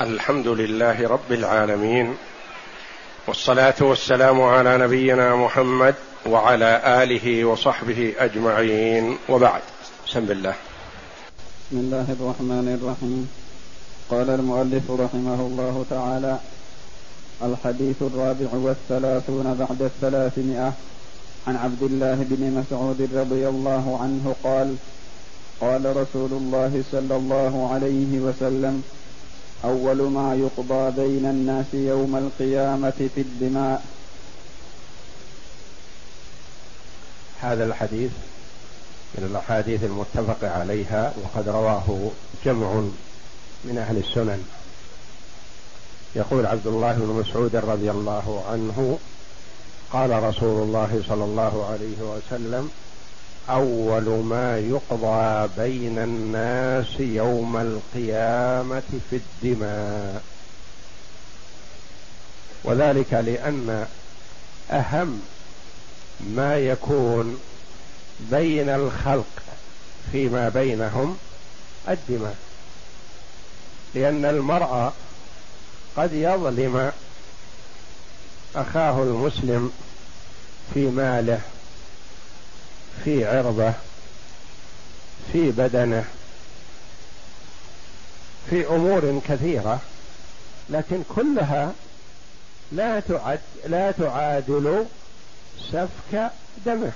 الحمد لله رب العالمين والصلاة والسلام على نبينا محمد وعلى آله وصحبه أجمعين وبعد. بسم الله. بسم الله الرحمن الرحيم. قال المؤلف رحمه الله تعالى الحديث الرابع والثلاثون بعد الثلاثمائة عن عبد الله بن مسعود رضي الله عنه قال قال رسول الله صلى الله عليه وسلم أول ما يقضى بين الناس يوم القيامة في الدماء. هذا الحديث من الأحاديث المتفق عليها وقد رواه جمع من أهل السنن. يقول عبد الله بن مسعود رضي الله عنه قال رسول الله صلى الله عليه وسلم أول ما يقضى بين الناس يوم القيامة في الدماء. وذلك لأن أهم ما يكون بين الخلق فيما بينهم الدماء. لأن المرء قد يظلم أخاه المسلم في ماله في عرضة في بدنة في أمور كثيرة لكن كلها لا تعد لا تعادل سفك دمه.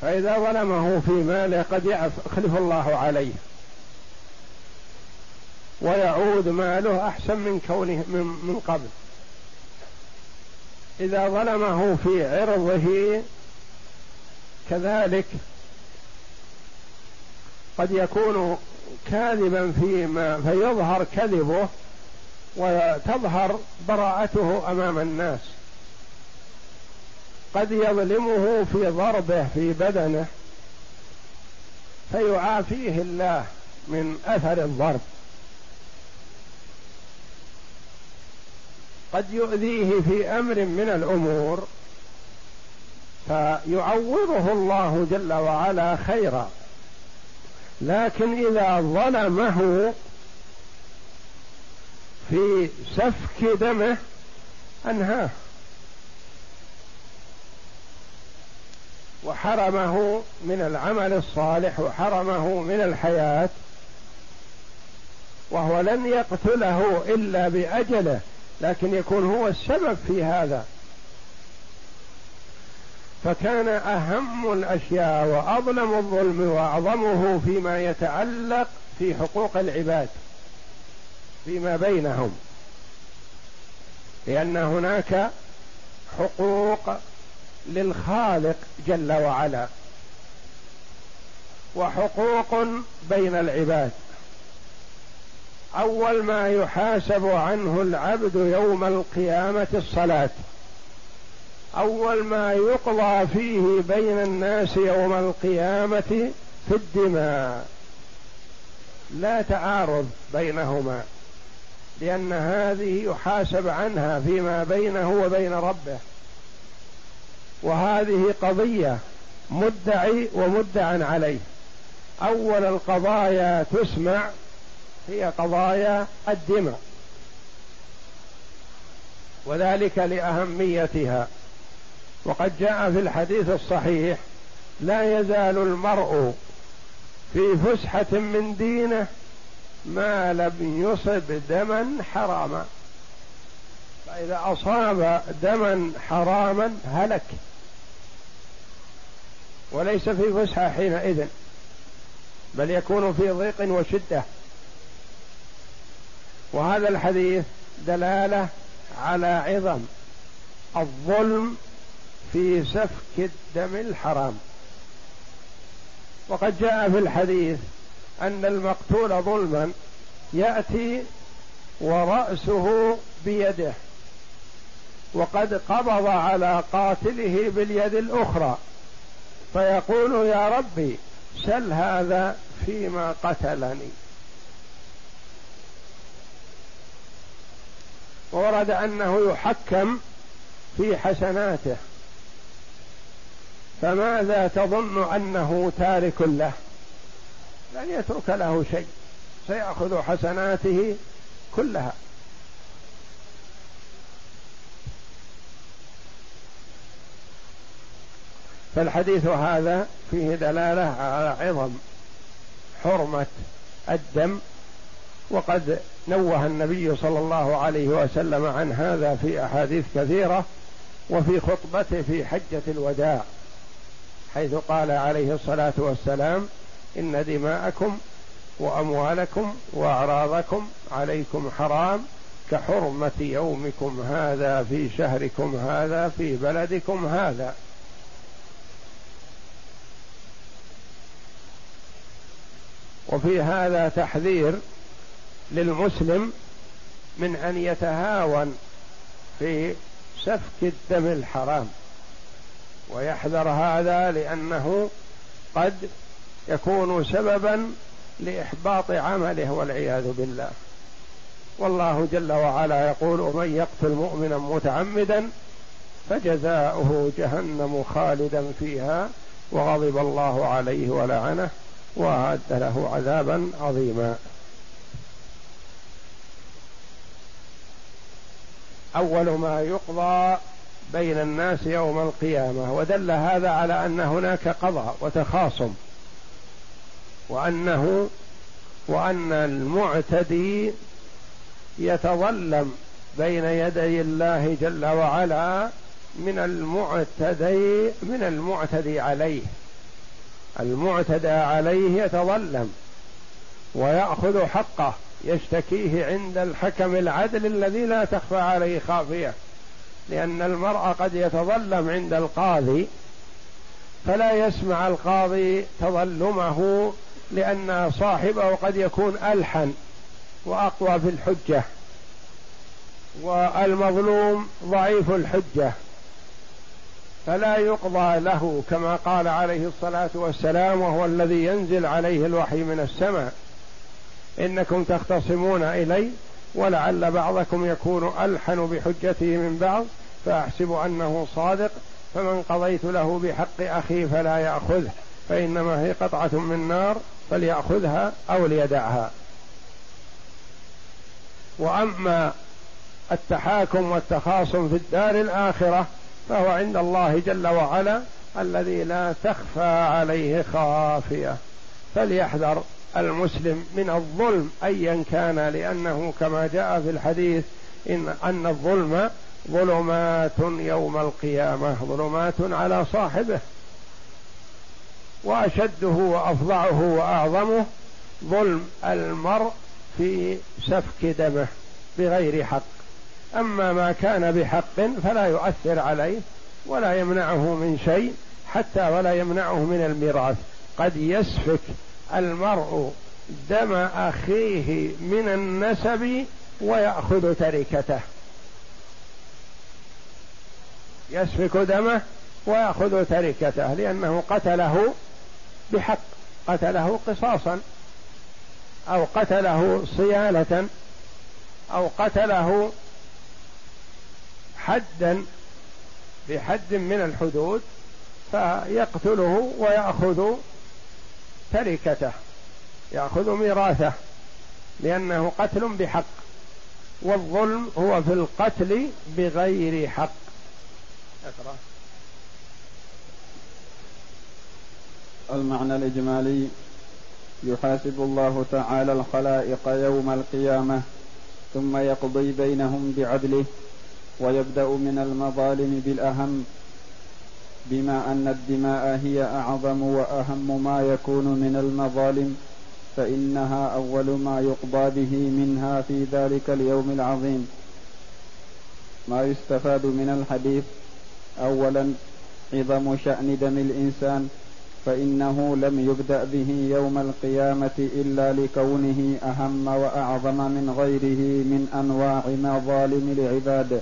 فإذا ظلمه في ماله قد يخلف الله عليه. ويعود ماله أحسن من كونه من, من قبل. إذا ظلمه في عرضه كذلك قد يكون كاذبا فيما فيظهر كذبه وتظهر براءته أمام الناس. قد يظلمه في ضربه في بدنه فيعافيه الله من أثر الضرب. قد يؤذيه في أمر من الأمور فيعوضه الله جل وعلا خيرا. لكن إذا ظلمه في سفك دمه أنهاه. وحرمه من العمل الصالح وحرمه من الحياة وهو لن يقتله إلا بأجله. لكن يكون هو السبب في هذا. فكان أهم الأشياء وأظلم الظلم وأعظمه فيما يتعلق في حقوق العباد فيما بينهم. لأن هناك حقوق للخالق جل وعلا وحقوق بين العباد. أول ما يحاسب عنه العبد يوم القيامة الصلاة. أول ما يقضى فيه بين الناس يوم القيامة في الدماء. لا تعارض بينهما لأن هذه يحاسب عنها فيما بينه وبين ربه. وهذه قضية مدعي ومدعى عليه. أول القضايا تسمع هي قضايا الدماء. وذلك لأهميتها. وقد جاء في الحديث الصحيح لا يزال المرء في فسحة من دينه ما لم يصب دما حراما. فإذا أصاب دما حراما هلك. وليس في فسحة حينئذ بل يكون في ضيق وشدة. وهذا الحديث دلالة على عظم الظلم في سفك الدم الحرام. وقد جاء في الحديث أن المقتول ظلما يأتي ورأسه بيده وقد قبض على قاتله باليد الأخرى. فيقول يا ربي سل هذا فيما قتلني. وورد أنه يحكم في حسناته. فماذا تظن أنه تارك له؟ لن يترك له شيء. سيأخذ حسناته كلها. فالحديث هذا فيه دلالة على عظم حرمة الدم وقد نوه النبي صلى الله عليه وسلم عن هذا في أحاديث كثيرة وفي خطبته في حجة الوداع حيث قال عليه الصلاة والسلام إن دماءكم وأموالكم وأعراضكم عليكم حرام كحرمة يومكم هذا في شهركم هذا في بلدكم هذا. وفي هذا تحذير للمسلم من أن يتهاون في سفك الدم الحرام. ويحذر هذا لأنه قد يكون سببا لإحباط عمله والعياذ بالله. والله جل وعلا يقول ومن يقتل مؤمنا متعمدا فجزاؤه جهنم خالدا فيها وغضب الله عليه ولعنه وأعد له عذابا عظيما. أول ما يقضى بين الناس يوم القيامة ودل هذا على أن هناك قضاء وتخاصم وأنه وأن المعتدي يتظلم بين يدي الله جل وعلا من المعتدي من المعتدي عليه. المعتدى عليه يتظلم ويأخذ حقه. يشتكيه عند الحكم العدل الذي لا تخفى عليه خافية. لأن المرء قد يتظلم عند القاضي فلا يسمع القاضي تظلمه لأن صاحبه قد يكون ألحن وأقوى في الحجة والمظلوم ضعيف الحجة. فلا يقضى له كما قال عليه الصلاة والسلام وهو الذي ينزل عليه الوحي من السماء. إنكم تختصمون إلي ولعل بعضكم يكون ألحن بحجته من بعض فأحسب أنه صادق فمن قضيت له بحق أخي فلا يأخذه فإنما هي قطعة من نار فليأخذها أو ليدعها. وأما التحاكم والتخاصم في الدار الآخرة فهو عند الله جل وعلا الذي لا تخفى عليه خافية فليحذر المسلم من الظلم ايا كان لأنه كما جاء في الحديث ان أن الظلم ظلمات يوم القيامة ظلمات على صاحبه وأشده وافظعه وأعظمه ظلم المرء في سفك دمه بغير حق. أما ما كان بحق فلا يؤثر عليه ولا يمنعه من شيء حتى ولا يمنعه من الميراث. قد يسفك المرء دم أخيه من النسب ويأخذ تركته. يسفك دمه ويأخذ تركته لأنه قتله بحق قتله قصاصا أو قتله صيانة أو قتله حدا بحد من الحدود فيقتله ويأخذ تركته يأخذ ميراثه لأنه قتل بحق والظلم هو في القتل بغير حق. أقرأ. المعنى الإجمالي يحاسب الله تعالى الخلائق يوم القيامة ثم يقضي بينهم بعدله ويبدأ من المظالم بالأهم. بما أن الدماء هي أعظم وأهم ما يكون من المظالم فإنها أول ما يقضى به منها في ذلك اليوم العظيم. ما يستفاد من الحديث اولا عظم شأن دم الإنسان فإنه لم يبدأ به يوم القيامة إلا لكونه أهم وأعظم من غيره من أنواع مظالم العباد.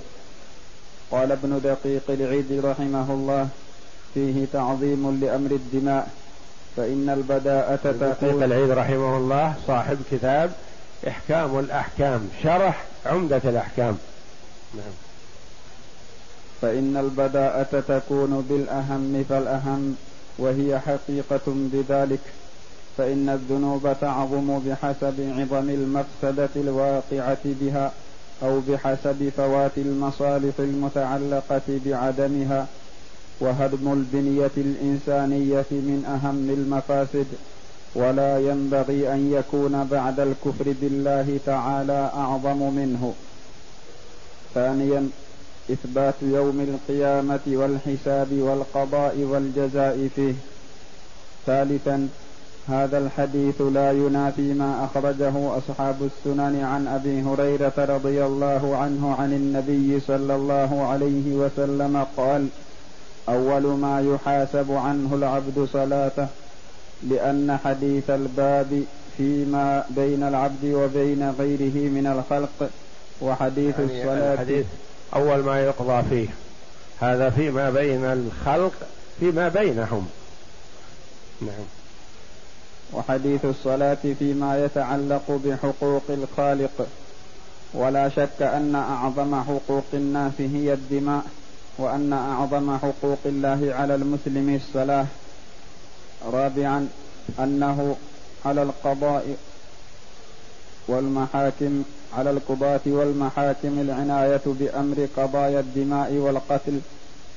قال ابن دقيق العيد رحمه الله فيه تعظيم لأمر الدماء فإن البداءة دقيق العيد رحمه الله صاحب كتاب إحكام الأحكام شرح عمدة الأحكام. نعم. فإن البداءة تكون بالأهم فالأهم وهي حقيقة بذلك فإن الذنوب تعظم بحسب عظم المفسدة الواقعة بها أو بحسب فوات المصالح المتعلقة بعدمها. وهدم البنية الإنسانية من أهم المفاسد ولا ينبغي أن يكون بعد الكفر بالله تعالى أعظم منه. ثانيا إثبات يوم القيامة والحساب والقضاء والجزاء فيه. ثالثا هذا الحديث لا ينافي ما أخرجه أصحاب السنن عن أبي هريرة رضي الله عنه عن النبي صلى الله عليه وسلم قال أول ما يحاسب عنه العبد صلاته لأن حديث الباب فيما بين العبد وبين غيره من الخلق وحديث يعني الصلاة الحديث أول ما يقضى فيه. هذا فيما بين الخلق فيما بينهم. نعم. وحديث الصلاة فيما يتعلق بحقوق الخالق. ولا شك أن أعظم حقوق الناس هي الدماء. وأن أعظم حقوق الله على المسلم الصلاة. رابعا أنه على القضاء والمحاكم على القضاة والمحاكم العناية بأمر قضايا الدماء والقتل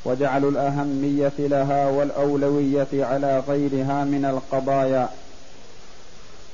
وجعل الأهمية لها والأولوية على غيرها من القضايا.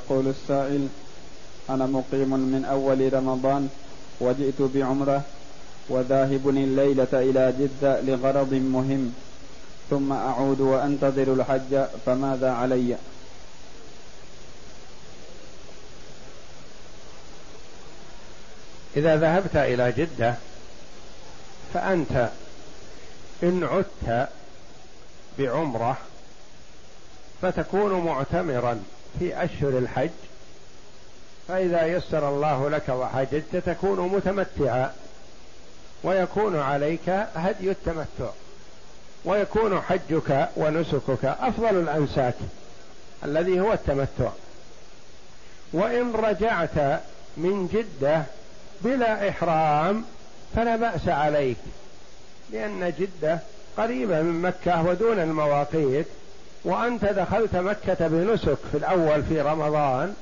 يقول السائل أنا مقيم من أول رمضان وجئت بعمرة وذاهب الليلة إلى جدة لغرض مهم ثم أعود وأنتظر الحج فماذا علي؟ إذا ذهبت إلى جدة فأنت إن عدت بعمرة فتكون معتمرا. في أشهر الحج فإذا يسر الله لك وحججت تكون متمتعا ويكون عليك هدي التمتع ويكون حجك ونسكك أفضل الأنساك الذي هو التمتع. وإن رجعت من جدة بلا إحرام فلا بأس عليك لأن جدة قريبة من مكة ودون المواقيت. وأنت دخلت مكة بنسك في الأول في رمضان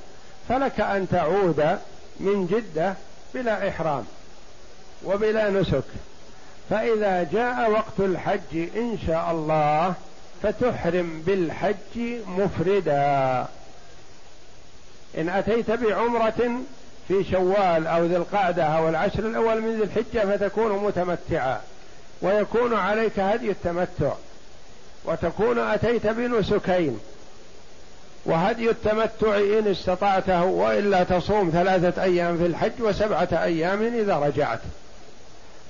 فلك أن تعود من جدة بلا إحرام وبلا نسك. فإذا جاء وقت الحج إن شاء الله فتحرم بالحج مفردا. إن أتيت بعمرة في شوال أو ذي القعدة أو العشر الأول من ذي الحجة فتكون متمتعا ويكون عليك هدي التمتع. وتكون أتيت بنسكين وهدي التمتع إن استطعته وإلا تصوم ثلاثة أيام في الحج وسبعة أيام إذا رجعت.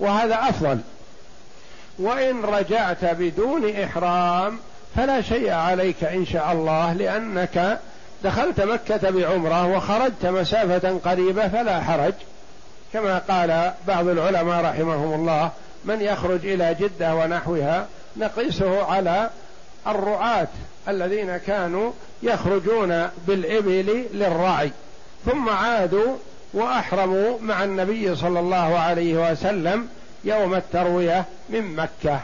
وهذا أفضل. وإن رجعت بدون إحرام فلا شيء عليك إن شاء الله لأنك دخلت مكة بعمرة وخرجت مسافة قريبة فلا حرج. كما قال بعض العلماء رحمهم الله من يخرج إلى جدة ونحوها نقيسه على الرعاة الذين كانوا يخرجون بالإبل للرعي ثم عادوا وأحرموا مع النبي صلى الله عليه وسلم يوم التروية من مكة.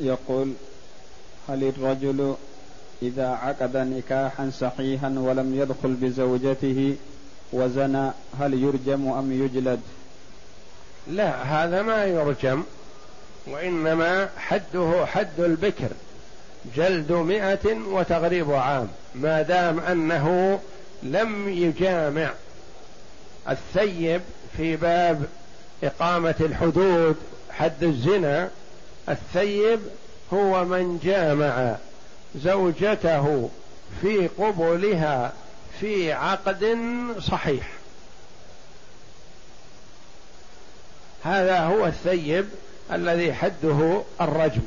يقول هل الرجل إذا عقد نكاحا صحيحا ولم يدخل بزوجته وزنى هل يرجم أم يجلد؟ لا هذا ما يرجم وإنما حده حد البكر جلد مئة وتغريب عام ما دام أنه لم يجامع الثيب في باب إقامة الحدود حد الزنا الثيب هو من جامع زوجته في قبلها في عقد صحيح. هذا هو الثيب الذي حده الرجم.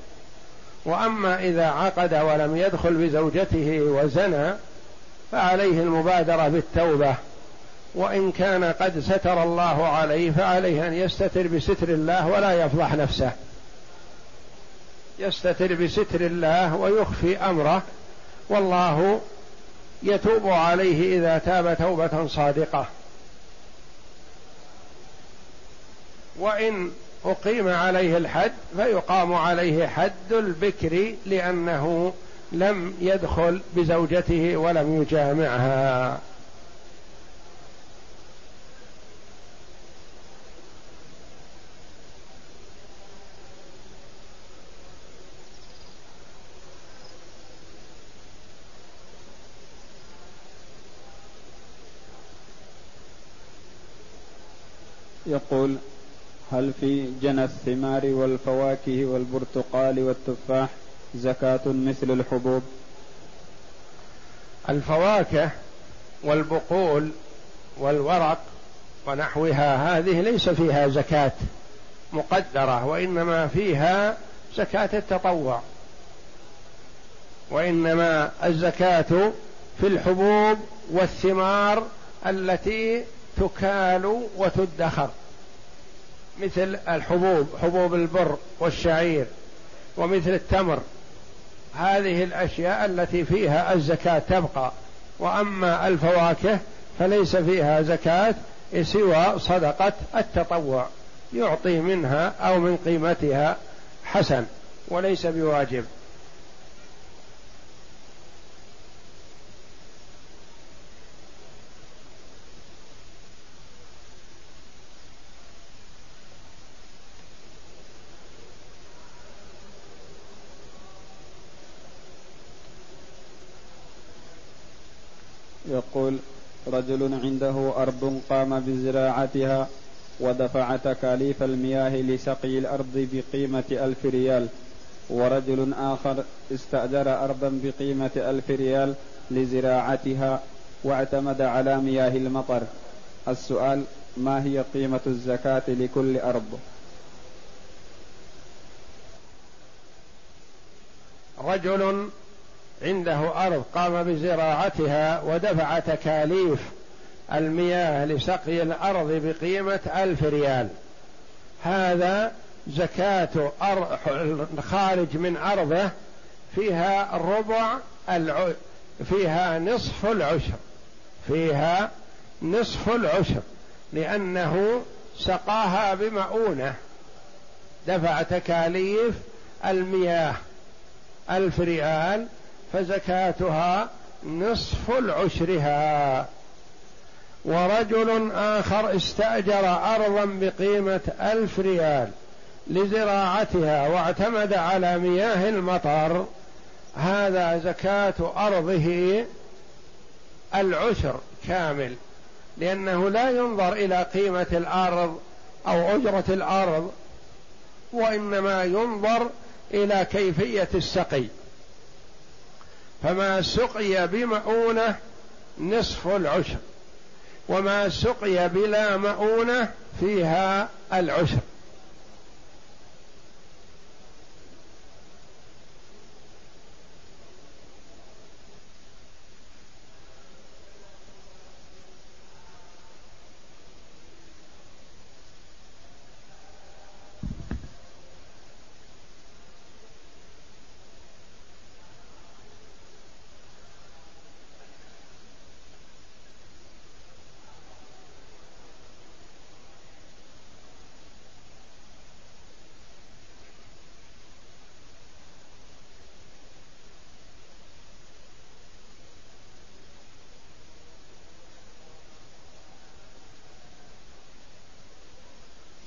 وأما إذا عقد ولم يدخل بزوجته وزنى فعليه المبادرة بالتوبة. وإن كان قد ستر الله عليه فعليه أن يستتر بستر الله ولا يفضح نفسه. يستتر بستر الله ويخفي أمره والله يتوب عليه إذا تاب توبة صادقة. وإن أقيم عليه الحد فيقام عليه حد البكر لأنه لم يدخل بزوجته ولم يجامعها. يقول هل في جنى الثمار والفواكه والبرتقال والتفاح زكاة مثل الحبوب؟ الفواكه والبقول والورق ونحوها هذه ليس فيها زكاة مقدرة وإنما فيها زكاة التطوع وإنما الزكاة في الحبوب والثمار التي تكال وتدخر. مثل الحبوب حبوب البر والشعير ومثل التمر. هذه الأشياء التي فيها الزكاة تبقى. وأما الفواكه فليس فيها زكاة سوى صدقة التطوع. يعطي منها أو من قيمتها حسن وليس بواجب. يقول رجل عنده أرض قام بزراعتها ودفع تكاليف المياه لسقي الأرض بقيمة ألف ريال ورجل آخر استأجر أرضا بقيمة ألف ريال لزراعتها واعتمد على مياه المطر. السؤال ما هي قيمة الزكاة لكل أرض؟ رجل عنده أرض قام بزراعتها ودفع تكاليف المياه لسقي الأرض بقيمة ألف ريال هذا زكاة خارج من أرضه فيها ربع. فيها نصف العشر فيها نصف العشر لأنه سقاها بمؤونة دفع تكاليف المياه ألف ريال فزكاتها نصف العشرها. ورجل آخر استأجر أرضا بقيمة ألف ريال لزراعتها واعتمد على مياه المطر هذا زكاة أرضه العشر كامل لأنه لا ينظر إلى قيمة الأرض أو أجرة الأرض وإنما ينظر إلى كيفية السقي. فما سقي بمؤونة نصف العشر وما سقي بلا مؤونة فيها العشر.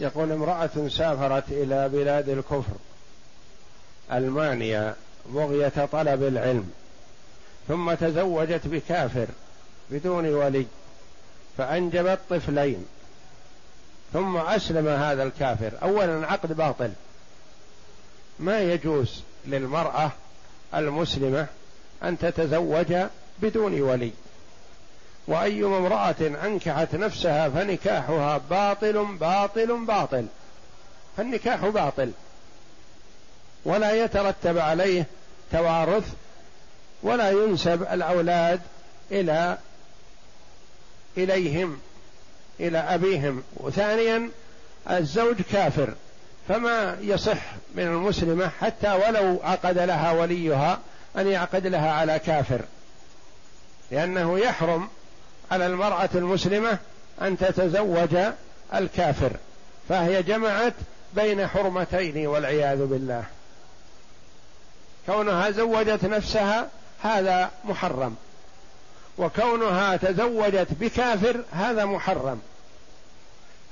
يقول امرأة سافرت إلى بلاد الكفر ألمانيا بغية طلب العلم ثم تزوجت بكافر بدون ولي فأنجبت طفلين ثم أسلم هذا الكافر. أولا عقد باطل. ما يجوز للمرأة المسلمة أن تتزوج بدون ولي. وأي امرأة أنكحت نفسها فنكاحها باطل باطل باطل. فالنكاح باطل. ولا يترتب عليه توارث ولا ينسب الأولاد إلى إليهم إلى أبيهم. وثانيا الزوج كافر. فما يصح من المسلمة حتى ولو عقد لها وليها أن يعقد لها على كافر. لأنه يحرم على المرأة المسلمة أن تتزوج الكافر فهي جمعت بين حرمتين والعياذ بالله. كونها زوجت نفسها هذا محرم وكونها تزوجت بكافر هذا محرم.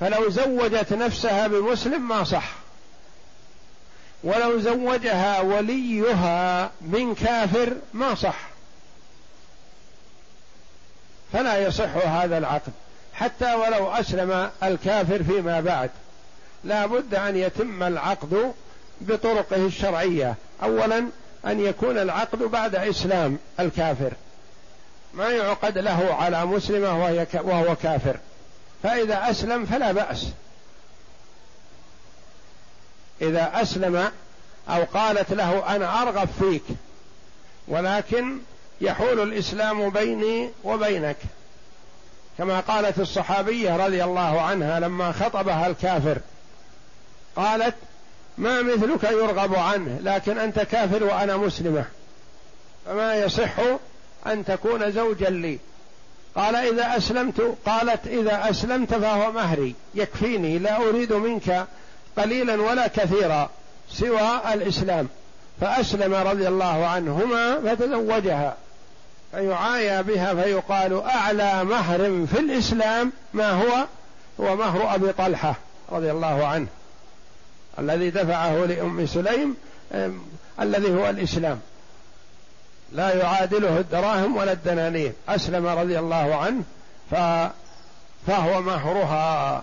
فلو زوجت نفسها بمسلم ما صح. ولو زوجها وليها من كافر ما صح. فلا يصح هذا العقد حتى ولو أسلم الكافر فيما بعد. لا بد أن يتم العقد بطرقه الشرعية. اولا أن يكون العقد بعد إسلام الكافر. ما يعقد له على مسلمة وهو كافر. فإذا أسلم فلا بأس. إذا أسلم أو قالت له أنا أرغب فيك ولكن يحول الإسلام بيني وبينك. كما قالت الصحابية رضي الله عنها لما خطبها الكافر قالت ما مثلك يرغب عنه لكن أنت كافر وأنا مسلمة. فما يصح أن تكون زوجا لي. قال إذا أسلمت قالت إذا أسلمت فهو مهري يكفيني لا أريد منك قليلا ولا كثيرا سوى الإسلام. فأسلم رضي الله عنهما فتزوجها. فيعايا بها فيقال أعلى مهر في الإسلام ما هو؟ هو مهر أبي طلحة رضي الله عنه الذي دفعه لأم سليم الذي هو الإسلام. لا يعادله الدراهم ولا الدنانير. أسلم رضي الله عنه فهو مهرها.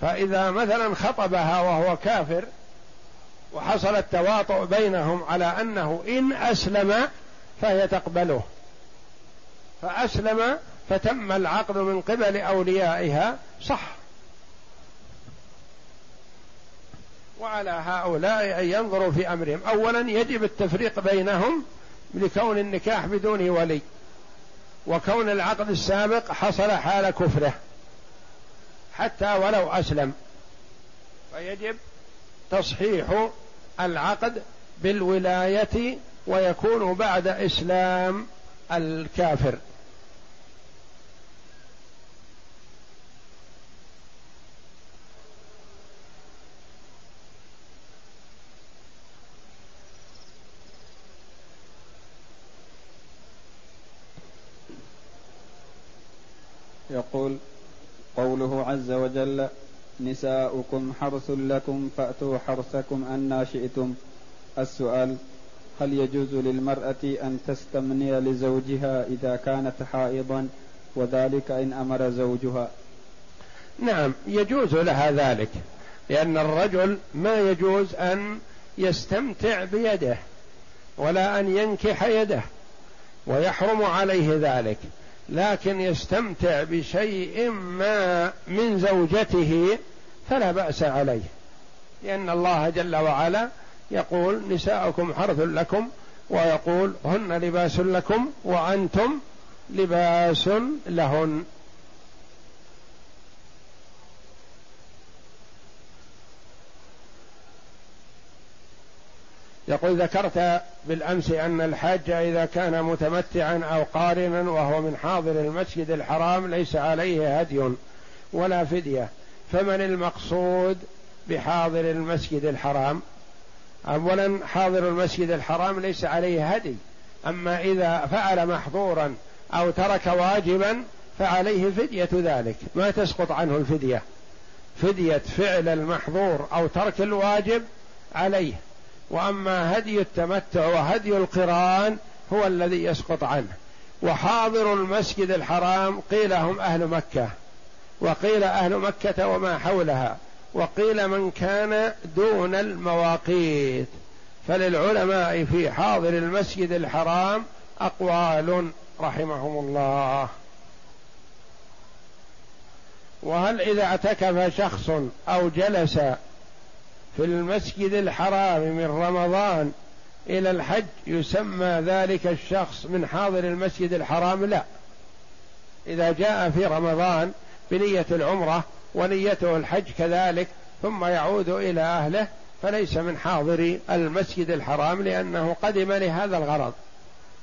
فإذا مثلا خطبها وهو كافر وحصل التواطؤ بينهم على أنه إن أسلم فهي تقبله. فأسلم فتم العقد من قبل أوليائها صح. وعلى هؤلاء أن ينظروا في أمرهم. اولا يجب التفريق بينهم لكون النكاح بدون ولي وكون العقد السابق حصل حال كفره حتى ولو أسلم. فيجب تصحيح العقد بالولاية ويكون بعد إسلام الكافر. يقول قوله عز وجل نساؤكم حرث لكم فأتوا حرثكم أنا شئتم. السؤال هل يجوز للمرأة أن تستمني لزوجها إذا كانت حائضا وذلك إن أمر زوجها؟ نعم يجوز لها ذلك لأن الرجل ما يجوز أن يستمتع بيده ولا أن ينكح يده ويحرم عليه ذلك. لكن يستمتع بشيء ما من زوجته فلا بأس عليه. لأن الله جل وعلا يقول نساؤكم حرث لكم ويقول هن لباس لكم وأنتم لباس لهن. يقول ذكرت بالأمس أن الحاج إذا كان متمتعا أو قارنا وهو من حاضر المسجد الحرام ليس عليه هدي ولا فدية فمن المقصود بحاضر المسجد الحرام؟ اولا حاضر المسجد الحرام ليس عليه هدي أما إذا فعل محظورا أو ترك واجبا فعليه فدية ذلك. ما تسقط عنه الفدية؟ فدية فعل المحظور أو ترك الواجب عليه. وأما هدي التمتع وهدي القرآن هو الذي يسقط عنه. وحاضر المسجد الحرام قيل هم أهل مكة. وقيل أهل مكة وما حولها. وقيل من كان دون المواقيت. فللعلماء في حاضر المسجد الحرام أقوال رحمهم الله. وهل إذا اعتكف شخص أو جلس في المسجد الحرام من رمضان إلى الحج يسمى ذلك الشخص من حاضر المسجد الحرام لا. إذا جاء في رمضان بنية العمرة ونيته الحج كذلك ثم يعود إلى أهله فليس من حاضر المسجد الحرام لأنه قدم لهذا الغرض.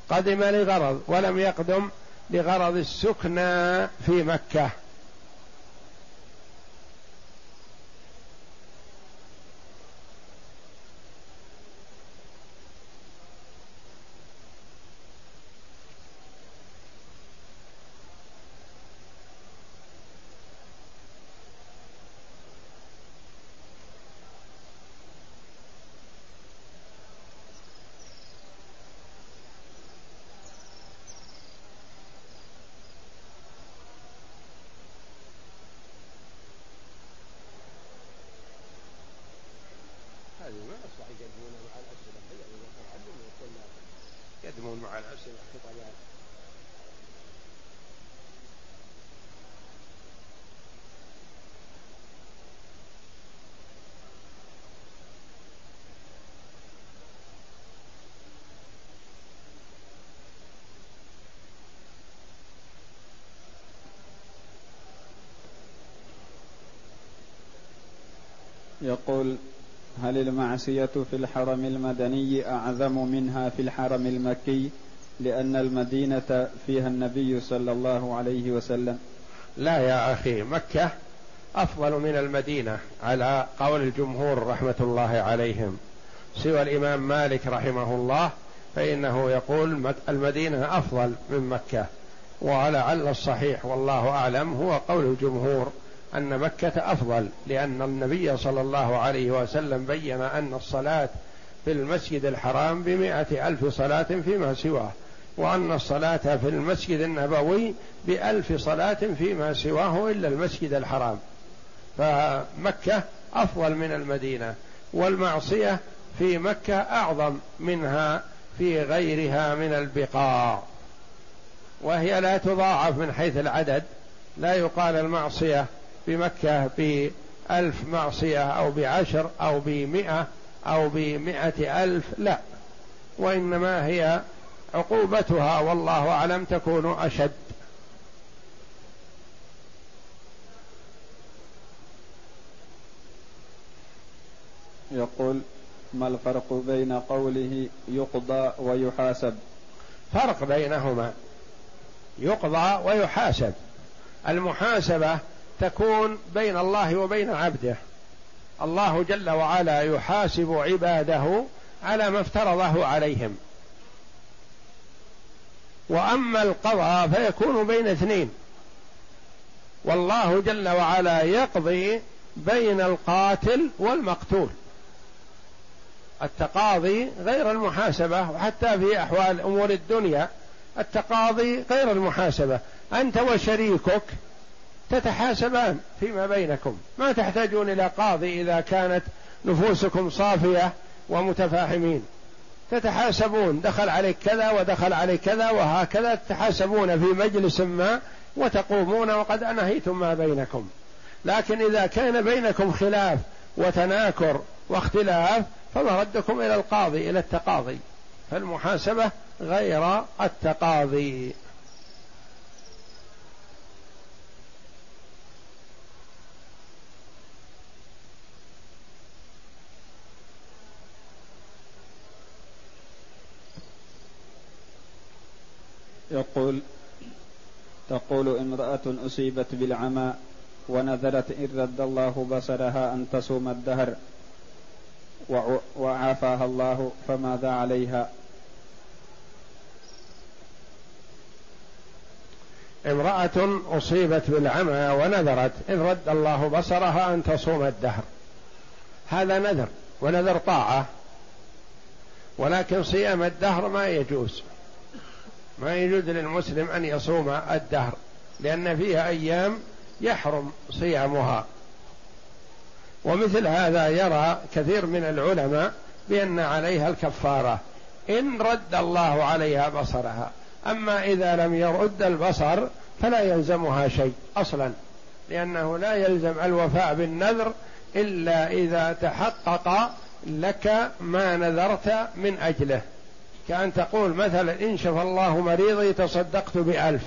قدم لغرض ولم يقدم لغرض السكنى في مكة. يقول هل المعصية في الحرم المدني أعظم منها في الحرم المكي؟ لأن المدينة فيها النبي صلى الله عليه وسلم. لا يا أخي مكة أفضل من المدينة على قول الجمهور رحمة الله عليهم. سوى الإمام مالك رحمه الله فإنه يقول المدينة أفضل من مكة. ولعل الصحيح والله أعلم هو قول الجمهور. أن مكة أفضل لأن النبي صلى الله عليه وسلم بين أن الصلاة في المسجد الحرام بمائة ألف صلاة فيما سواه وأن الصلاة في المسجد النبوي بألف صلاة فيما سواه إلا المسجد الحرام. فمكة أفضل من المدينة والمعصية في مكة أعظم منها في غيرها من البقاع. وهي لا تضاعف من حيث العدد لا يقال المعصية بمكة بألف معصية أو بعشر أو بمئة أو بمئة ألف لا. وإنما هي عقوبتها والله أعلم تكون أشد. يقول ما الفرق بين قوله يقضى ويحاسب؟ فرق بينهما. يقضى ويحاسب. المحاسبة تكون بين الله وبين عبده. الله جل وعلا يحاسب عباده على ما افترضه عليهم. وأما القضاء فيكون بين اثنين. والله جل وعلا يقضي بين القاتل والمقتول. التقاضي غير المحاسبة وحتى في أحوال أمور الدنيا التقاضي غير المحاسبة. أنت وشريكك تتحاسبان فيما بينكم. ما تحتاجون إلى قاضي إذا كانت نفوسكم صافية ومتفاهمين. تتحاسبون. دخل عليك كذا ودخل عليك كذا وهكذا. تتحاسبون في مجلس ما وتقومون وقد أنهيتم ما بينكم. لكن إذا كان بينكم خلاف وتناكر واختلاف فمردكم إلى القاضي إلى التقاضي. فالمحاسبة غير التقاضي. يقول تقول امرأة أصيبت بالعمى ونذرت إن رد الله بصرها أن تصوم الدهر وعافاها الله فماذا عليها؟ امرأة أصيبت بالعمى ونذرت إن رد الله بصرها أن تصوم الدهر. هذا نذر ونذر طاعة ولكن صيام الدهر ما يجوز. ما يجوز للمسلم أن يصوم الدهر لأن فيها أيام يحرم صيامها. ومثل هذا يرى كثير من العلماء بأن عليها الكفارة إن رد الله عليها بصرها. أما إذا لم يرد البصر فلا يلزمها شيء أصلا لأنه لا يلزم الوفاء بالنذر إلا إذا تحقق لك ما نذرت من أجله. كأن تقول مثلا إن شفى الله مريضي تصدقت بألف.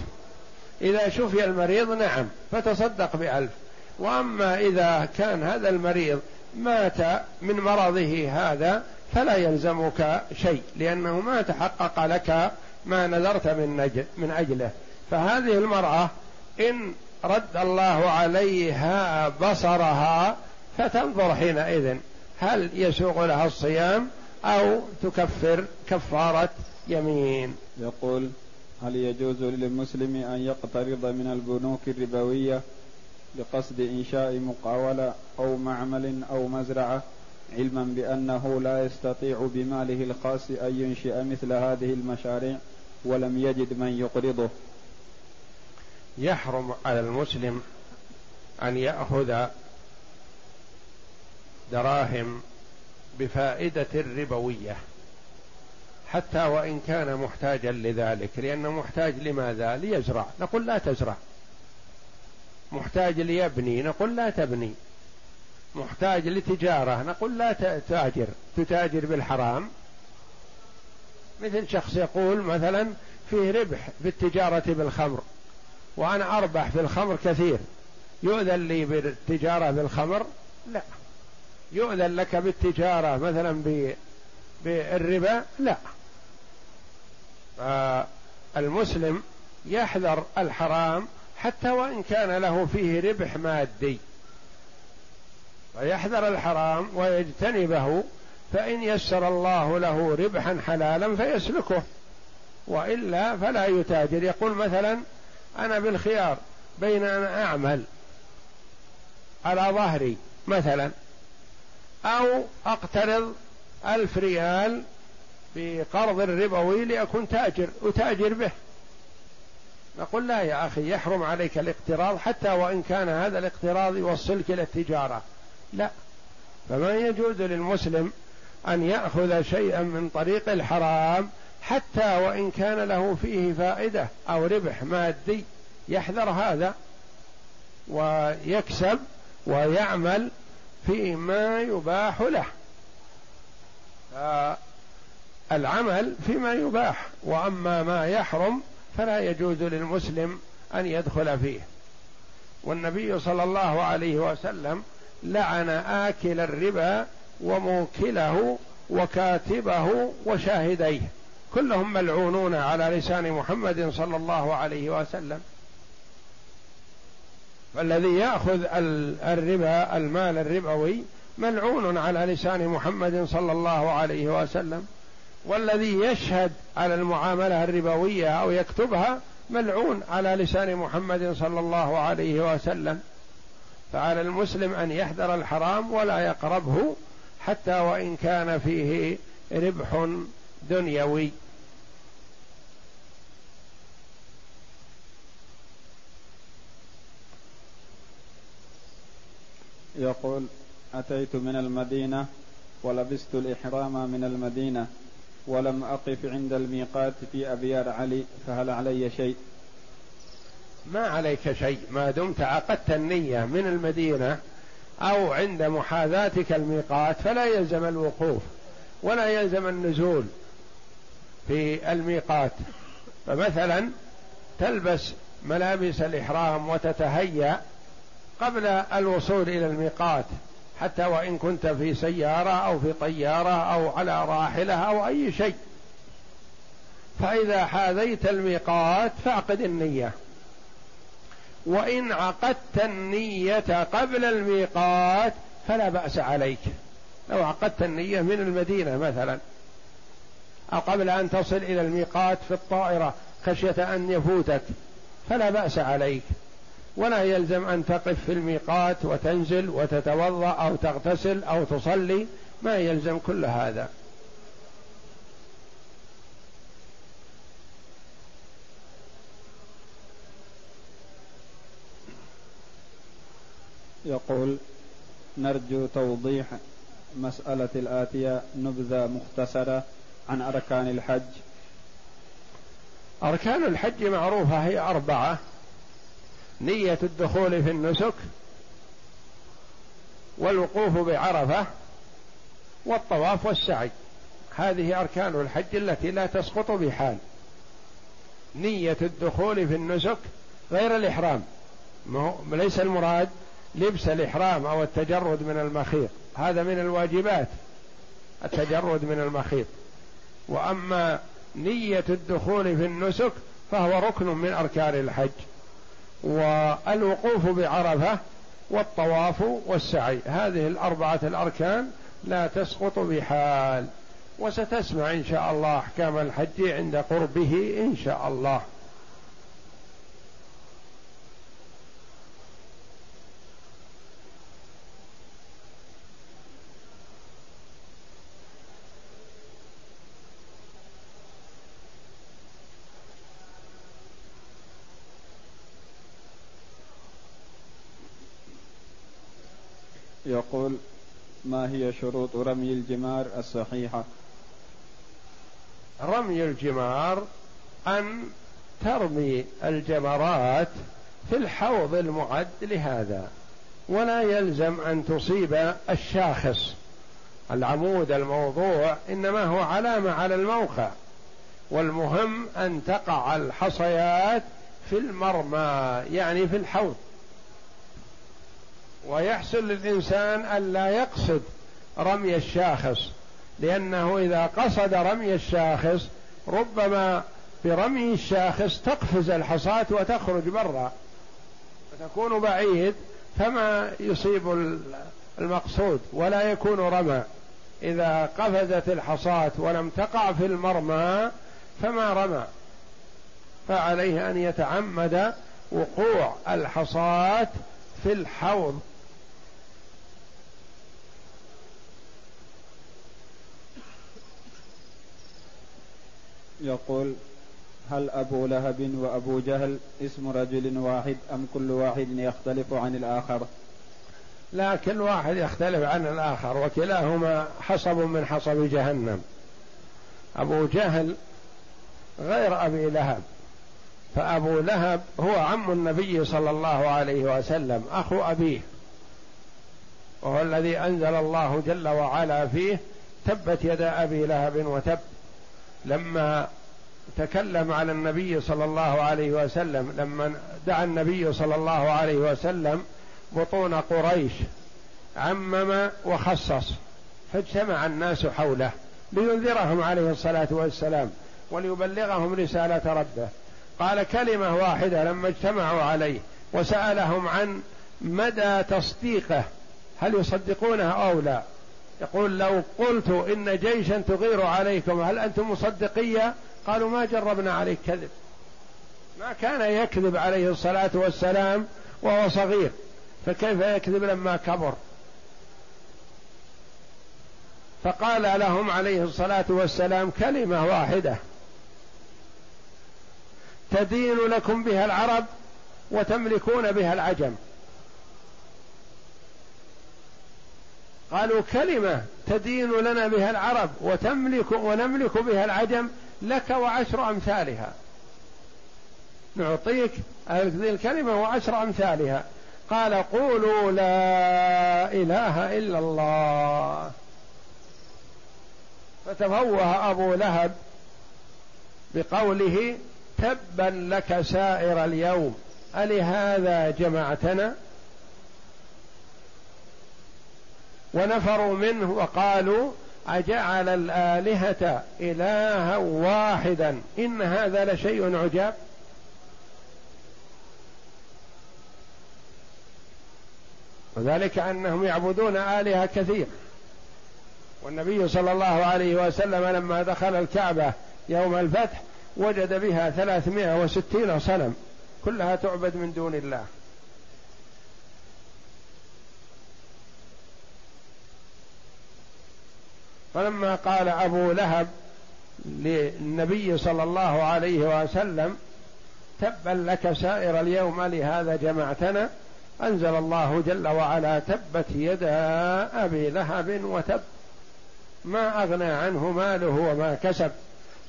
إذا شفي المريض نعم فتصدق بألف. وأما إذا كان هذا المريض مات من مرضه هذا فلا يلزمك شيء لأنه ما تحقق لك ما نذرت من, نجل من أجله. فهذه المرأة إن رد الله عليها بصرها فتنظر حينئذ هل يسوغ لها الصيام أو تكفر كفارة يمين. يقول هل يجوز للمسلم أن يقترض من البنوك الربوية لقصد إنشاء مقاولة أو معمل أو مزرعة علما بأنه لا يستطيع بماله الخاص أن ينشئ مثل هذه المشاريع ولم يجد من يقرضه؟ يحرم على المسلم أن يأخذ دراهم بفائدة ربوية حتى وإن كان محتاجا لذلك لأنه محتاج لماذا؟ ليزرع. نقول لا تزرع. محتاج ليبني. نقول لا تبني. محتاج لتجارة. نقول لا تتاجر تتاجر بالحرام. مثل شخص يقول مثلا فيه ربح في التجارة بالخمر وأنا أربح في الخمر كثير. يؤذن لي بالتجارة بالخمر؟ لا. يؤذن لك بالتجارة مثلا بالربا؟ لا. المسلم يحذر الحرام حتى وإن كان له فيه ربح مادي. فيحذر الحرام ويجتنبه فإن يسر الله له ربحا حلالا فيسلكه. وإلا فلا يتاجر. يقول مثلا أنا بالخيار بين أن أعمل على ظهري مثلا. أو أقترض ألف ريال بقرض ربوي لأكون تاجر أتاجر به. نقول لا يا أخي يحرم عليك الاقتراض حتى وإن كان هذا الاقتراض يوصلك إلى التجارة. لا. فما يجوز للمسلم أن يأخذ شيئا من طريق الحرام حتى وإن كان له فيه فائدة أو ربح مادي. يحذر هذا ويكسب ويعمل فيما يباح له. العمل فيما يباح وأما ما يحرم فلا يجوز للمسلم أن يدخل فيه. والنبي صلى الله عليه وسلم لعن آكل الربا وموكله وكاتبه وشاهديه. كلهم ملعونون على لسان محمد صلى الله عليه وسلم. فالذي يأخذ الربا المال الربوي ملعون على لسان محمد صلى الله عليه وسلم. والذي يشهد على المعاملة الربوية أو يكتبها ملعون على لسان محمد صلى الله عليه وسلم. فعلى المسلم أن يحذر الحرام ولا يقربه حتى وإن كان فيه ربح دنيوي. يقول أتيت من المدينة ولبست الإحرام من المدينة ولم أقف عند الميقات في أبيار علي فهل علي شيء؟ ما عليك شيء. ما دمت عقدت النية من المدينة أو عند محاذاتك الميقات فلا يلزم الوقوف ولا يلزم النزول في الميقات. فمثلا تلبس ملابس الإحرام وتتهيأ قبل الوصول إلى الميقات حتى وإن كنت في سيارة أو في طيارة أو على راحلة أو أي شيء. فإذا حاذيت الميقات فاعقد النية. وإن عقدت النية قبل الميقات فلا بأس عليك. لو عقدت النية من المدينة مثلا أو قبل أن تصل إلى الميقات في الطائرة خشية أن يفوتك فلا بأس عليك. ولا يلزم أن تقف في الميقات وتنزل وتتوضأ أو تغتسل أو تصلي ما يلزم كل هذا. يقول نرجو توضيح مسألة الآتية نبذة مختصرة عن أركان الحج. أركان الحج معروفة هي أربعة. نية الدخول في النسك والوقوف بعرفة والطواف والسعي. هذه أركان الحج التي لا تسقط بحال. نية الدخول في النسك غير الإحرام. ليس المراد لبس الإحرام أو التجرد من المخيط. هذا من الواجبات التجرد من المخيط. وأما نية الدخول في النسك فهو ركن من أركان الحج. والوقوف بعرفة والطواف والسعي. هذه الأربعة الأركان لا تسقط بحال وستسمع إن شاء الله أحكام الحج عند قربه إن شاء الله. يقول ما هي شروط رمي الجمار الصحيحة؟ رمي الجمار أن ترمي الجمرات في الحوض المعد لهذا ولا يلزم أن تصيب الشاخص. العمود الموضوع إنما هو علامة على الموقع والمهم أن تقع الحصيات في المرمى يعني في الحوض. ويحسن للإنسان ألا يقصد رمي الشاخص لأنه إذا قصد رمي الشاخص ربما برمي الشاخص تقفز الحصاة وتخرج برا. وتكون بعيد فما يصيب المقصود ولا يكون رمى. إذا قفزت الحصاة ولم تقع في المرمى فما رمى. فعليه أن يتعمد وقوع الحصاة في الحوض. يقول هل أبو لهب وأبو جهل اسم رجل واحد أم كل واحد يختلف عن الآخر؟ لا كل واحد يختلف عن الآخر وكلاهما حصب من حصب جهنم. أبو جهل غير أبي لهب فأبو لهب هو عم النبي صلى الله عليه وسلم أخو أبيه وهو الذي أنزل الله جل وعلا فيه تبت يدا أبي لهب وتب لما تكلم على النبي صلى الله عليه وسلم لما دعا النبي صلى الله عليه وسلم بطون قريش عمم وخصص فاجتمع الناس حوله لينذرهم عليه الصلاة والسلام وليبلغهم رسالة ربه. قال كلمة واحدة لما اجتمعوا عليه وسألهم عن مدى تصديقه هل يصدقونه أو لا؟ يقول لو قلت إن جيشا تغير عليكم هل أنتم مصدقية؟ قالوا ما جربنا عليك كذب. ما كان يكذب عليه الصلاة والسلام وهو صغير فكيف يكذب لما كبر؟ فقال لهم عليه الصلاة والسلام كلمة واحدة تدين لكم بها العرب وتملكون بها العجم. قالوا كلمة تدين لنا بها العرب وتملك ونملك بها العجم لك وعشر أمثالها. نعطيك هذه الكلمة وعشر أمثالها. قال قولوا لا إله إلا الله. فتفوه أبو لهب بقوله تبا لك سائر اليوم. ألهذا جمعتنا؟ ونفروا منه وقالوا أجعل الآلهة إلها واحدا إن هذا لشيء عجاب؟ وذلك أنهم يعبدون آلهة كثير. والنبي صلى الله عليه وسلم لما دخل الكعبة يوم الفتح وجد بها ثلاثمائة وستين صنم كلها تعبد من دون الله. فلما قال أبو لهب للنبي صلى الله عليه وسلم تبا لك سائر اليوم لهذا جمعتنا أنزل الله جل وعلا تبت يدا أبي لهب وتب. ما أغنى عنه ماله وما كسب.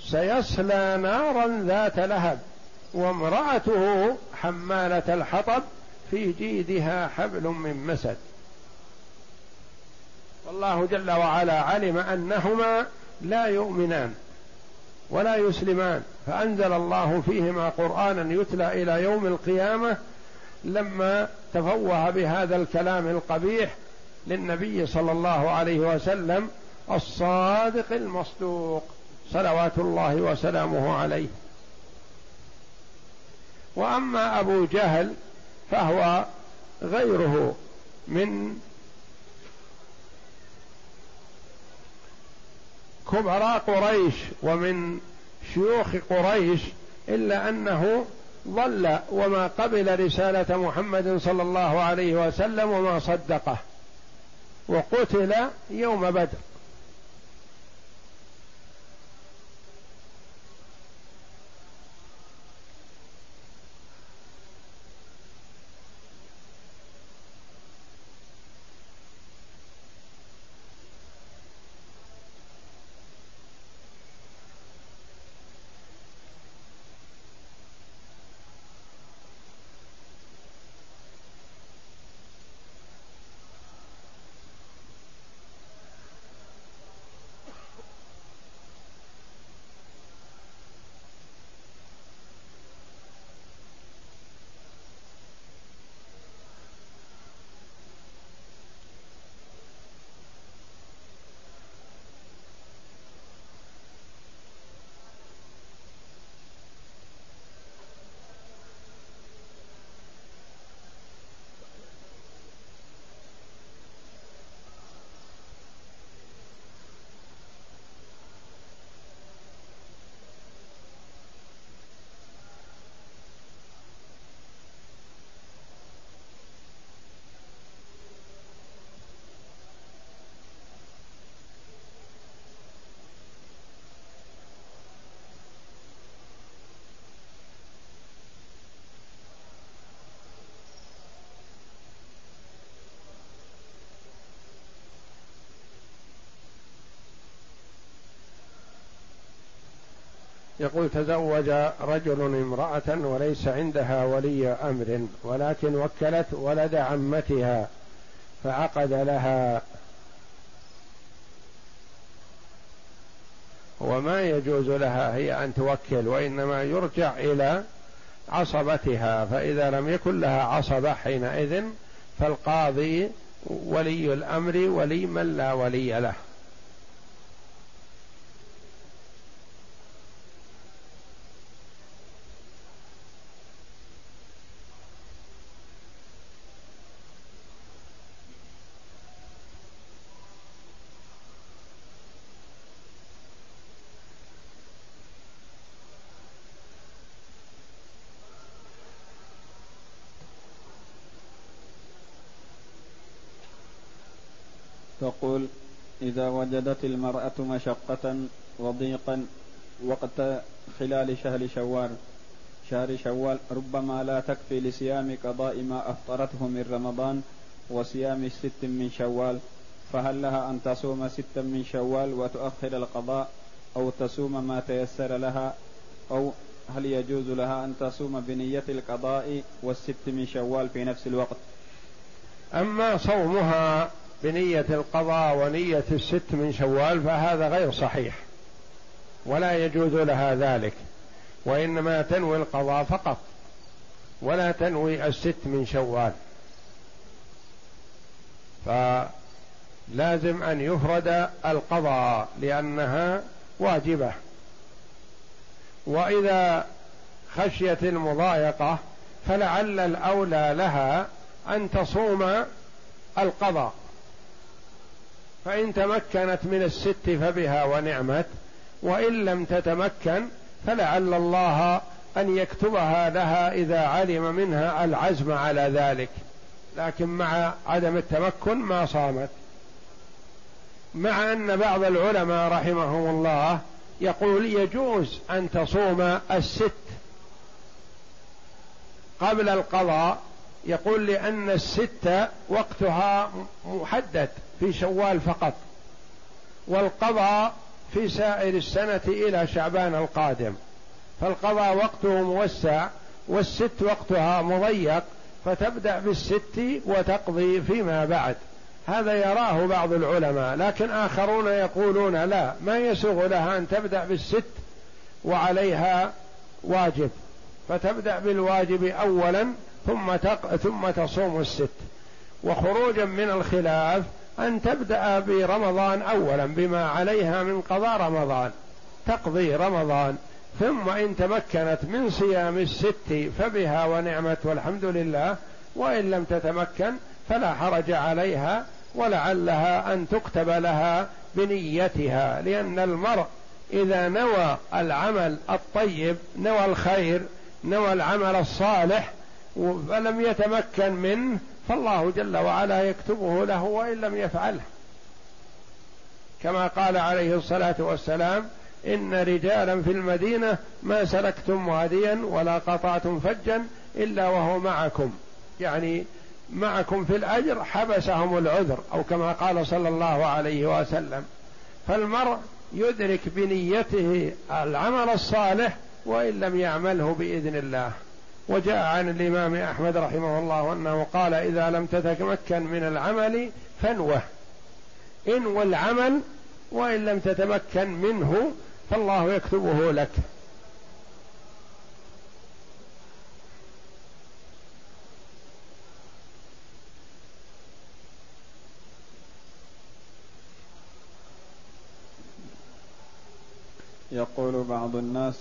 سيصلى نارا ذات لهب وامرأته حمالة الحطب في جيدها حبل من مسد. والله جل وعلا علم أنهما لا يؤمنان ولا يسلمان فأنزل الله فيهما قرآنا يتلى إلى يوم القيامة لما تفوه بهذا الكلام القبيح للنبي صلى الله عليه وسلم الصادق المصدوق صلوات الله وسلامه عليه. وأما أبو جهل فهو غيره من كبراء قريش ومن شيوخ قريش إلا أنه ضل وما قبل رسالة محمد صلى الله عليه وسلم وما صدقه وقتل يوم بدر. يقول تزوج رجل امرأة وليس عندها ولي أمر ولكن وكلت ولد عمتها فعقد لها. وما يجوز لها هي أن توكل وإنما يرجع إلى عصبتها فإذا لم يكن لها عصبة حينئذ فالقاضي ولي الأمر ولي من لا ولي له. تقول إذا وجدت المرأة مشقة وضيقا وقت خلال شهر شوال شهر شوال ربما لا تكفي لصيام قضاء ما أفطرته من رمضان وصيام الست من شوال فهل لها أن تصوم ستا من شوال وتؤخر القضاء أو تصوم ما تيسر لها؟ أو هل يجوز لها أن تصوم بنية القضاء والست من شوال في نفس الوقت؟ أما صومها بنية القضاء ونية الست من شوال فهذا غير صحيح ولا يجوز لها ذلك وإنما تنوي القضاء فقط ولا تنوي الست من شوال. فلازم أن يفرد القضاء لأنها واجبة. وإذا خشيت المضايقة فلعل الأولى لها أن تصوم القضاء. فإن تمكنت من الست فبها ونعمت وإن لم تتمكن فلعل الله أن يكتبها لها إذا علم منها العزم على ذلك. لكن مع عدم التمكن ما صامت. مع أن بعض العلماء رحمهم الله يقول يجوز أن تصوم الست قبل القضاء يقول لأن الستة وقتها محدد في شوال فقط والقضاء في سائر السنة إلى شعبان القادم. فالقضاء وقته موسع والست وقتها مضيق فتبدأ بالست وتقضي فيما بعد. هذا يراه بعض العلماء لكن آخرون يقولون لا ما يسوغ لها أن تبدأ بالست وعليها واجب. فتبدأ بالواجب أولا ثم تق... ثم تصوم الست. وخروجا من الخلاف أن تبدأ برمضان أولا بما عليها من قضاء رمضان تقضي رمضان. ثم إن تمكنت من صيام الست فبها ونعمت والحمد لله وإن لم تتمكن فلا حرج عليها ولعلها أن تكتب لها بنيتها لأن المرء إذا نوى العمل الطيب نوى الخير نوى العمل الصالح فلم يتمكن منه فالله جل وعلا يكتبه له وإن لم يفعله. كما قال عليه الصلاة والسلام إن رجالا في المدينة ما سلكتم واديا ولا قطعتم فجا إلا وهو معكم. يعني معكم في الأجر حبسهم العذر أو كما قال صلى الله عليه وسلم. فالمرء يدرك بنيته العمل الصالح وإن لم يعمله بإذن الله. وجاء عن الإمام أحمد رحمه الله أنه قال إذا لم تتمكن من العمل فانوه. انو العمل وإن لم تتمكن منه فالله يكتبه لك. يقول بعض الناس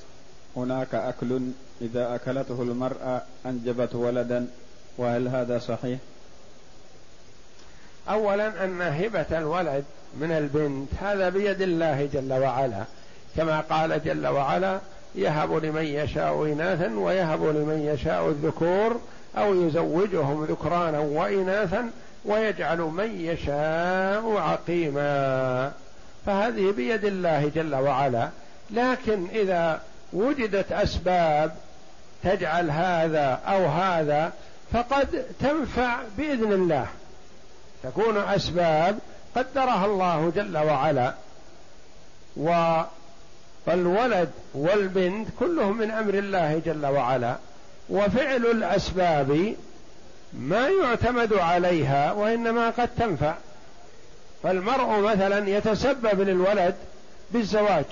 هناك أكل إذا أكلته المرأة أنجبت ولدا وهل هذا صحيح؟ أولا أن هبة الولد من البنت هذا بيد الله جل وعلا. كما قال جل وعلا يهب لمن يشاء إناثا ويهب لمن يشاء الذكور أو يزوجهم ذكرانا وإناثا ويجعل من يشاء عقيما. فهذه بيد الله جل وعلا. لكن إذا وجدت أسباب تجعل هذا أو هذا فقد تنفع بإذن الله. تكون أسباب قدرها الله جل وعلا. والولد والبنت كلهم من أمر الله جل وعلا. وفعل الأسباب ما يعتمد عليها وإنما قد تنفع. فالمرء مثلا يتسبب للولد بالزواج.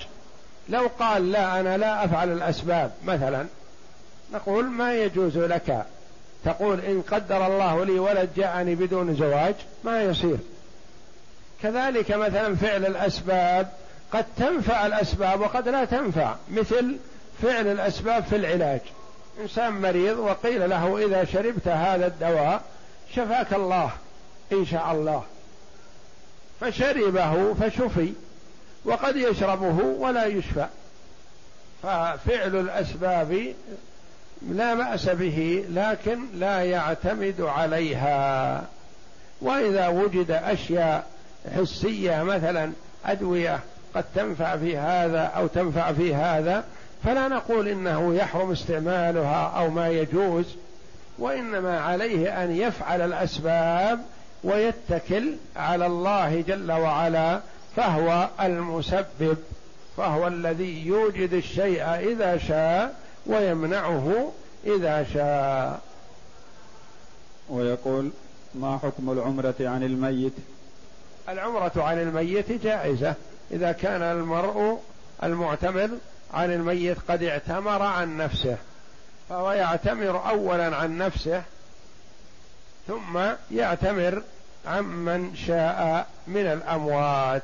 لو قال لا أنا لا أفعل الأسباب مثلا نقول ما يجوز لك؟ تقول إن قدر الله لي ولد جاءني بدون زواج ما يصير. كذلك مثلا فعل الأسباب قد تنفع الأسباب وقد لا تنفع مثل فعل الأسباب في العلاج. إنسان مريض وقيل له إذا شربت هذا الدواء شفاك الله إن شاء الله. فشربه فشفي. وقد يشربه ولا يشفى. ففعل الأسباب لا باس به لكن لا يعتمد عليها. وإذا وجد أشياء حسية مثلا أدوية قد تنفع في هذا أو تنفع في هذا فلا نقول إنه يحرم استعمالها أو ما يجوز وإنما عليه أن يفعل الأسباب ويتكل على الله جل وعلا فهو المسبب فهو الذي يوجد الشيء إذا شاء ويمنعه إذا شاء. ويقول ما حكم العمرة عن الميت؟ العمرة عن الميت جائزة. إذا كان المرء المعتمر عن الميت قد اعتمر عن نفسه فهو يعتمر اولا عن نفسه ثم يعتمر عمن شاء من الأموات.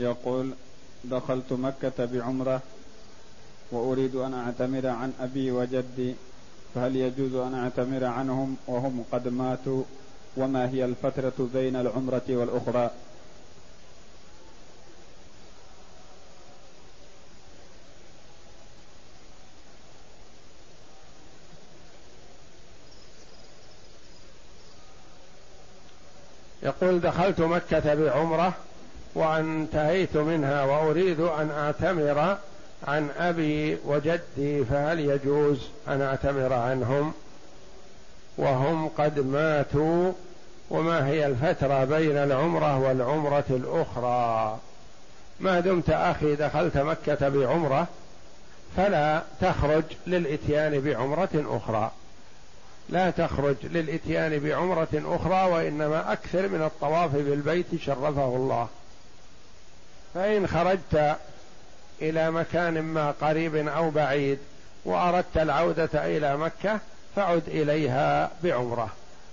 يقول دخلت مكة بعمرة وأريد أن أعتمر عن أبي وجدي فهل يجوز أن أعتمر عنهم وهم قد ماتوا؟ وما هي الفترة بين العمرة والأخرى؟ يقول دخلت مكة بعمرة وانتهيت منها وأريد أن أعتمر عن أبي وجدي فهل يجوز أن أعتمر عنهم؟ وهم قد ماتوا وما هي الفترة بين العمرة والعمرة الأخرى؟ ما دمت أخي دخلت مكة بعمرة فلا تخرج للإتيان بعمرة أخرى. لا تخرج للإتيان بعمرة أخرى وإنما أكثر من الطواف بالبيت شرفه الله. فإن خرجت إلى مكان ما قريب أو بعيد وأردت العودة إلى مكة فعد إليها بعمرة.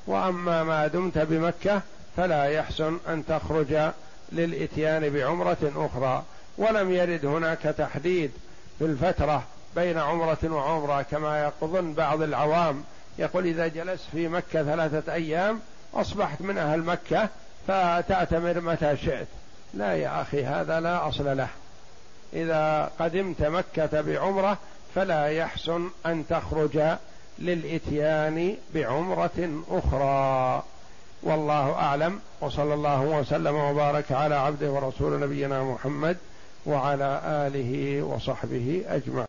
وأما ما دمت بمكة فلا يحسن أن تخرج للإتيان بعمرة أخرى. ولم يرد هناك تحديد في الفترة بين عمرة وعمرة كما يقظن بعض العوام. يقول إذا جلست في مكة ثلاثة أيام أصبحت من أهل مكة فتأتمر متى شئت. لا يا أخي هذا لا أصل له. إذا قدمت مكة بعمرة فلا يحسن أن تخرج للإتيان بعمرة أخرى. والله أعلم. وصلى الله وسلم وبارك على عبده ورسول نبينا محمد وعلى آله وصحبه أجمعين.